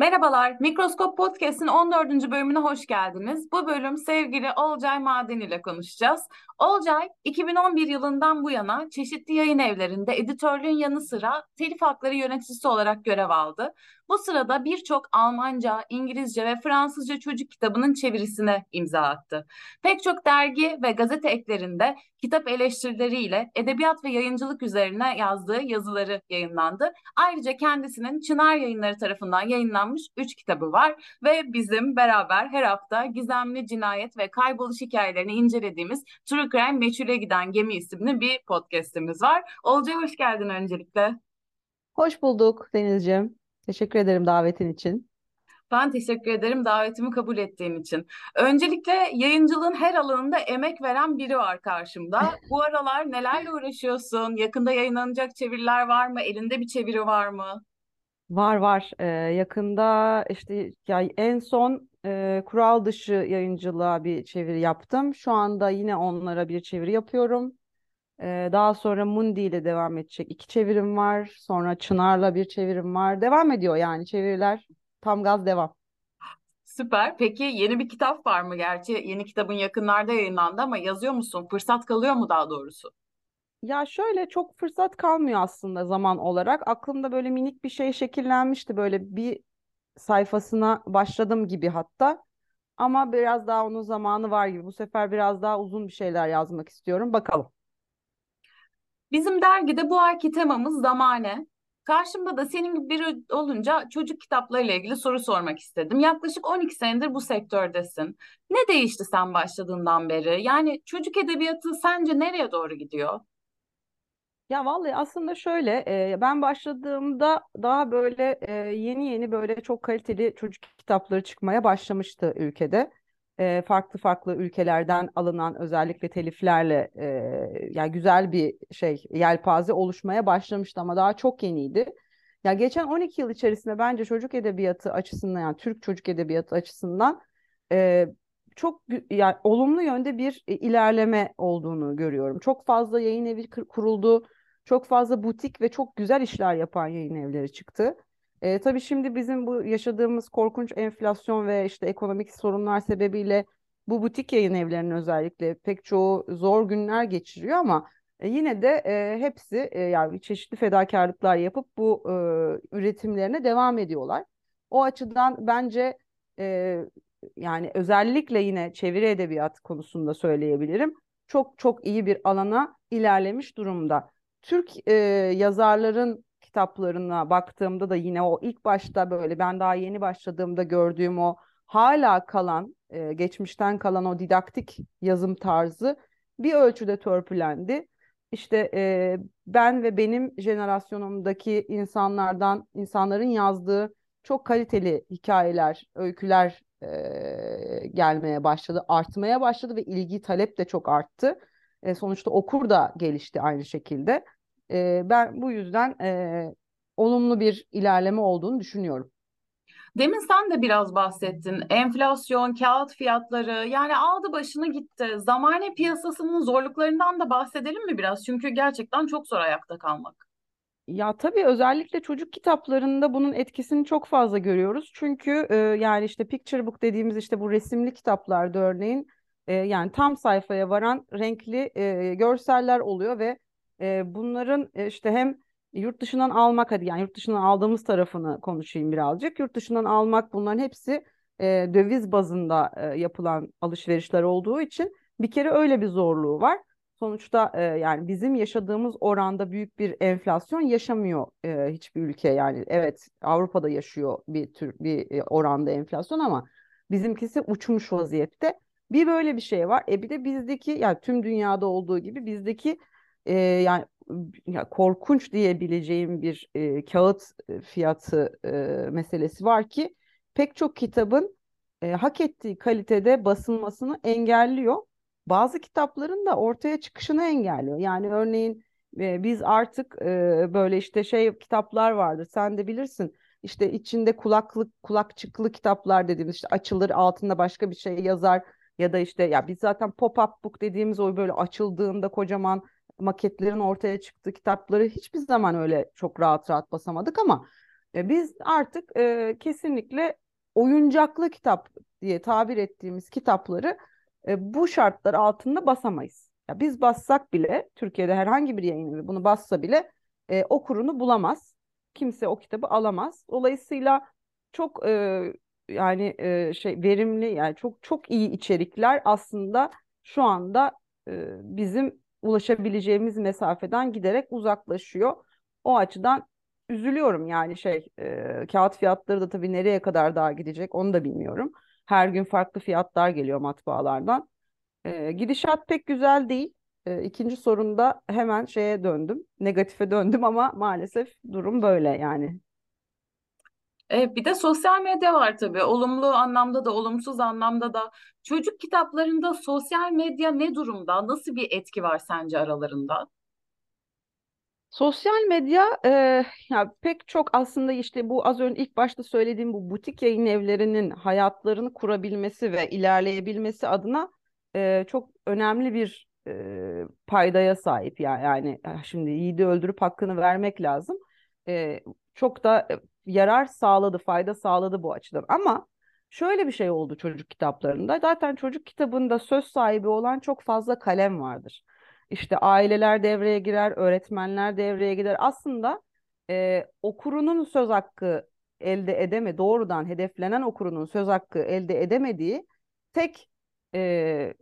Merhabalar, Mikroskop Podcast'in 14. bölümüne hoş geldiniz. Bu bölüm sevgili Olcay Maden ile konuşacağız. Olcay, 2011 yılından bu yana çeşitli yayın evlerinde editörlüğün yanı sıra telif hakları yöneticisi olarak görev aldı. Bu sırada birçok Almanca, İngilizce ve Fransızca çocuk kitabının çevirisine imza attı. Pek çok dergi ve gazete eklerinde kitap eleştirileriyle edebiyat ve yayıncılık üzerine yazdığı yazıları yayınlandı. Ayrıca kendisinin Çınar Yayınları tarafından yayınlanmış 3 kitabı var ve bizim beraber her hafta gizemli cinayet ve kayboluş hikayelerini incelediğimiz True Crime Meçhule Giden Gemi isimli bir podcastimiz var. Olcay hoş geldin öncelikle. Hoş bulduk Denizciğim. Teşekkür ederim davetin için. Ben teşekkür ederim davetimi kabul ettiğin için. Öncelikle yayıncılığın her alanında emek veren biri var karşımda. Bu aralar nelerle uğraşıyorsun? Yakında yayınlanacak çeviriler var mı? Elinde bir çeviri var mı? Var var. Ee, yakında işte ya en son e, kural dışı yayıncılığa bir çeviri yaptım. Şu anda yine onlara bir çeviri yapıyorum. Daha sonra Mundi ile devam edecek iki çevirim var. Sonra Çınar'la bir çevirim var. Devam ediyor yani çeviriler. Tam gaz devam. Süper. Peki yeni bir kitap var mı? Gerçi yeni kitabın yakınlarda yayınlandı ama yazıyor musun? Fırsat kalıyor mu daha doğrusu? Ya şöyle çok fırsat kalmıyor aslında zaman olarak. Aklımda böyle minik bir şey şekillenmişti. Böyle bir sayfasına başladım gibi hatta. Ama biraz daha onun zamanı var gibi. Bu sefer biraz daha uzun bir şeyler yazmak istiyorum. Bakalım. Bizim dergide bu ayki temamız zamane. Karşımda da senin gibi biri olunca çocuk kitaplarıyla ilgili soru sormak istedim. Yaklaşık 12 senedir bu sektördesin. Ne değişti sen başladığından beri? Yani çocuk edebiyatı sence nereye doğru gidiyor? Ya vallahi aslında şöyle e, ben başladığımda daha böyle e, yeni yeni böyle çok kaliteli çocuk kitapları çıkmaya başlamıştı ülkede. E, farklı farklı ülkelerden alınan özellikle teliflerle e, yani güzel bir şey yelpaze oluşmaya başlamıştı ama daha çok yeniydi. Ya geçen 12 yıl içerisinde bence çocuk edebiyatı açısından yani Türk çocuk edebiyatı açısından e, çok yani olumlu yönde bir ilerleme olduğunu görüyorum. Çok fazla yayın evi kuruldu çok fazla butik ve çok güzel işler yapan yayın evleri çıktı. E, tabii şimdi bizim bu yaşadığımız korkunç enflasyon ve işte ekonomik sorunlar sebebiyle bu butik yayın evlerinin özellikle pek çoğu zor günler geçiriyor ama e, yine de e, hepsi e, yani çeşitli fedakarlıklar yapıp bu e, üretimlerine devam ediyorlar. O açıdan bence e, yani özellikle yine çeviri edebiyat konusunda söyleyebilirim. Çok çok iyi bir alana ilerlemiş durumda. Türk e, yazarların kitaplarına baktığımda da yine o ilk başta böyle ben daha yeni başladığımda gördüğüm o hala kalan e, geçmişten kalan o didaktik yazım tarzı bir ölçüde törpülendi. İşte e, ben ve benim jenerasyonumdaki insanlardan insanların yazdığı çok kaliteli hikayeler, öyküler e, gelmeye başladı, artmaya başladı ve ilgi talep de çok arttı. E, sonuçta okur da gelişti aynı şekilde. E, ben bu yüzden e, olumlu bir ilerleme olduğunu düşünüyorum. Demin sen de biraz bahsettin. Enflasyon, kağıt fiyatları yani aldı başını gitti. Zamane piyasasının zorluklarından da bahsedelim mi biraz? Çünkü gerçekten çok zor ayakta kalmak. Ya tabii özellikle çocuk kitaplarında bunun etkisini çok fazla görüyoruz. Çünkü e, yani işte picture book dediğimiz işte bu resimli kitaplarda örneğin e, yani tam sayfaya varan renkli e, görseller oluyor ve e, bunların e, işte hem yurt dışından almak hadi yani yurt dışından aldığımız tarafını konuşayım birazcık. Yurt dışından almak bunların hepsi e, döviz bazında e, yapılan alışverişler olduğu için bir kere öyle bir zorluğu var. Sonuçta e, yani bizim yaşadığımız oranda büyük bir enflasyon yaşamıyor e, hiçbir ülke yani evet Avrupa'da yaşıyor bir tür bir oranda enflasyon ama bizimkisi uçmuş vaziyette. Bir böyle bir şey var. E bir de bizdeki yani tüm dünyada olduğu gibi bizdeki e, yani ya korkunç diyebileceğim bir e, kağıt fiyatı e, meselesi var ki pek çok kitabın e, hak ettiği kalitede basılmasını engelliyor. Bazı kitapların da ortaya çıkışını engelliyor. Yani örneğin e, biz artık e, böyle işte şey kitaplar vardır sen de bilirsin. İşte içinde kulaklık kulakçıklı kitaplar dediğimiz işte açılır altında başka bir şey yazar ya da işte ya biz zaten pop-up book dediğimiz o böyle açıldığında kocaman maketlerin ortaya çıktığı kitapları hiçbir zaman öyle çok rahat rahat basamadık ama E, biz artık e, kesinlikle oyuncaklı kitap diye tabir ettiğimiz kitapları e, bu şartlar altında basamayız. Ya biz bassak bile Türkiye'de herhangi bir yayın evi bunu bassa bile e, okurunu bulamaz. Kimse o kitabı alamaz. Dolayısıyla çok e, yani e, şey verimli yani çok çok iyi içerikler aslında şu anda e, bizim ulaşabileceğimiz mesafeden giderek uzaklaşıyor. O açıdan üzülüyorum yani şey e, kağıt fiyatları da tabii nereye kadar daha gidecek onu da bilmiyorum. Her gün farklı fiyatlar geliyor matbaalardan. E, gidişat pek güzel değil. E, ikinci sorunda hemen şeye döndüm. Negatife döndüm ama maalesef durum böyle yani. E, bir de sosyal medya var tabii. Olumlu anlamda da, olumsuz anlamda da. Çocuk kitaplarında sosyal medya ne durumda? Nasıl bir etki var sence aralarında? Sosyal medya e, ya pek çok aslında işte bu az önce ilk başta söylediğim bu butik yayın evlerinin hayatlarını kurabilmesi ve ilerleyebilmesi adına e, çok önemli bir e, paydaya sahip ya yani şimdi yiğidi öldürüp hakkını vermek lazım. E, çok da e, yarar sağladı, fayda sağladı bu açıdan. Ama şöyle bir şey oldu çocuk kitaplarında. Zaten çocuk kitabında söz sahibi olan çok fazla kalem vardır. İşte aileler devreye girer, öğretmenler devreye girer. Aslında e, okurunun söz hakkı elde edeme, doğrudan hedeflenen okurunun söz hakkı elde edemediği tek e,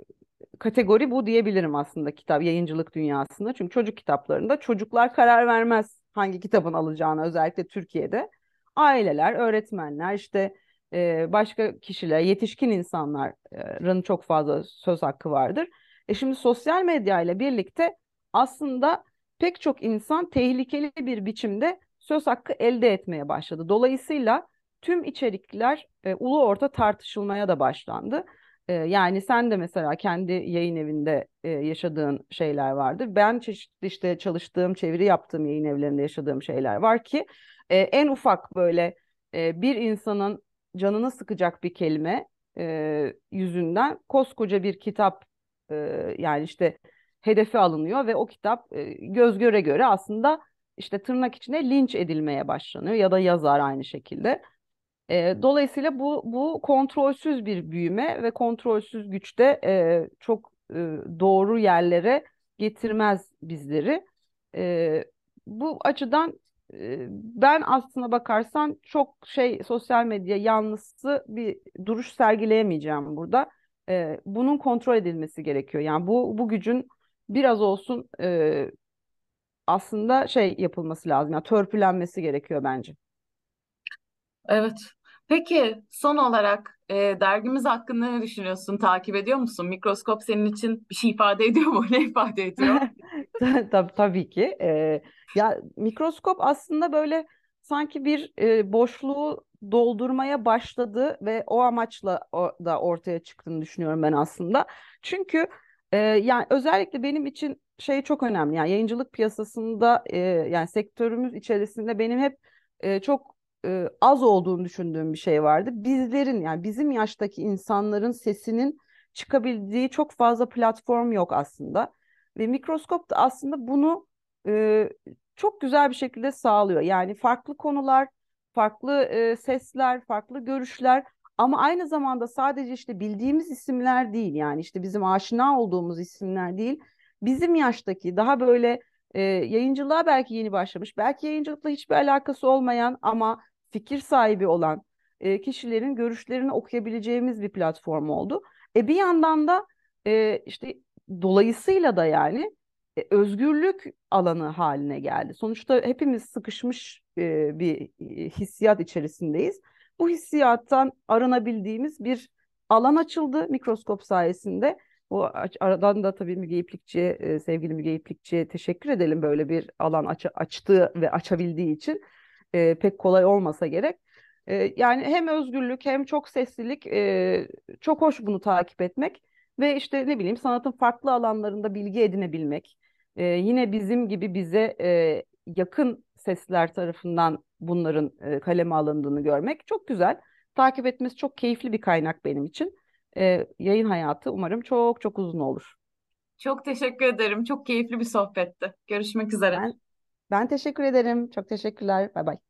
kategori bu diyebilirim aslında kitap yayıncılık dünyasında. Çünkü çocuk kitaplarında çocuklar karar vermez hangi kitabın alacağına özellikle Türkiye'de. Aileler, öğretmenler, işte e, başka kişiler, yetişkin insanların çok fazla söz hakkı vardır. E şimdi sosyal medya ile birlikte aslında pek çok insan tehlikeli bir biçimde söz hakkı elde etmeye başladı. Dolayısıyla tüm içerikler e, ulu orta tartışılmaya da başlandı. Yani sen de mesela kendi yayın evinde yaşadığın şeyler vardı. Ben çeşitli işte çalıştığım, çeviri yaptığım yayın evlerinde yaşadığım şeyler var ki en ufak böyle bir insanın canını sıkacak bir kelime yüzünden koskoca bir kitap yani işte hedefe alınıyor ve o kitap göz göre göre aslında işte tırnak içinde linç edilmeye başlanıyor ya da yazar aynı şekilde. E, dolayısıyla bu bu kontrolsüz bir büyüme ve kontrolsüz güçte e, çok e, doğru yerlere getirmez bizleri. E, bu açıdan e, ben aslına bakarsan çok şey sosyal medya yanlısı bir duruş sergileyemeyeceğim burada. E, bunun kontrol edilmesi gerekiyor. Yani bu bu gücün biraz olsun e, aslında şey yapılması lazım. Yani törpülenmesi gerekiyor bence. Evet. Peki son olarak e, dergimiz hakkında ne düşünüyorsun? Takip ediyor musun? Mikroskop senin için bir şey ifade ediyor mu? Ne ifade ediyor? Tabii, tabii ki. Ee, ya mikroskop aslında böyle sanki bir e, boşluğu doldurmaya başladı ve o amaçla o, da ortaya çıktığını düşünüyorum ben aslında. Çünkü e, yani özellikle benim için şey çok önemli. Yani yayıncılık piyasasında e, yani sektörümüz içerisinde benim hep e, çok e, az olduğunu düşündüğüm bir şey vardı. Bizlerin yani bizim yaştaki insanların sesinin çıkabildiği çok fazla platform yok aslında. Ve mikroskop da aslında bunu e, çok güzel bir şekilde sağlıyor. Yani farklı konular, farklı e, sesler, farklı görüşler ama aynı zamanda sadece işte bildiğimiz isimler değil yani işte bizim aşina olduğumuz isimler değil. Bizim yaştaki daha böyle e, yayıncılığa belki yeni başlamış, belki yayıncılıkla hiçbir alakası olmayan ama fikir sahibi olan e, kişilerin görüşlerini okuyabileceğimiz bir platform oldu. E bir yandan da e, işte dolayısıyla da yani e, özgürlük alanı haline geldi. Sonuçta hepimiz sıkışmış e, bir e, hissiyat içerisindeyiz. Bu hissiyattan arınabildiğimiz bir alan açıldı mikroskop sayesinde. O aradan da tabii Müge İplikçi'ye, e, sevgili Müge İplikçi'ye teşekkür edelim böyle bir alan aç açtığı ve açabildiği için. E, pek kolay olmasa gerek. E, yani hem özgürlük hem çok seslilik e, çok hoş bunu takip etmek ve işte ne bileyim sanatın farklı alanlarında bilgi edinebilmek. E, yine bizim gibi bize e, yakın sesler tarafından bunların e, kaleme alındığını görmek çok güzel. Takip etmesi çok keyifli bir kaynak benim için. E, yayın hayatı umarım çok çok uzun olur. Çok teşekkür ederim. Çok keyifli bir sohbetti. Görüşmek üzere. Ben, ben teşekkür ederim. Çok teşekkürler. Bay bay.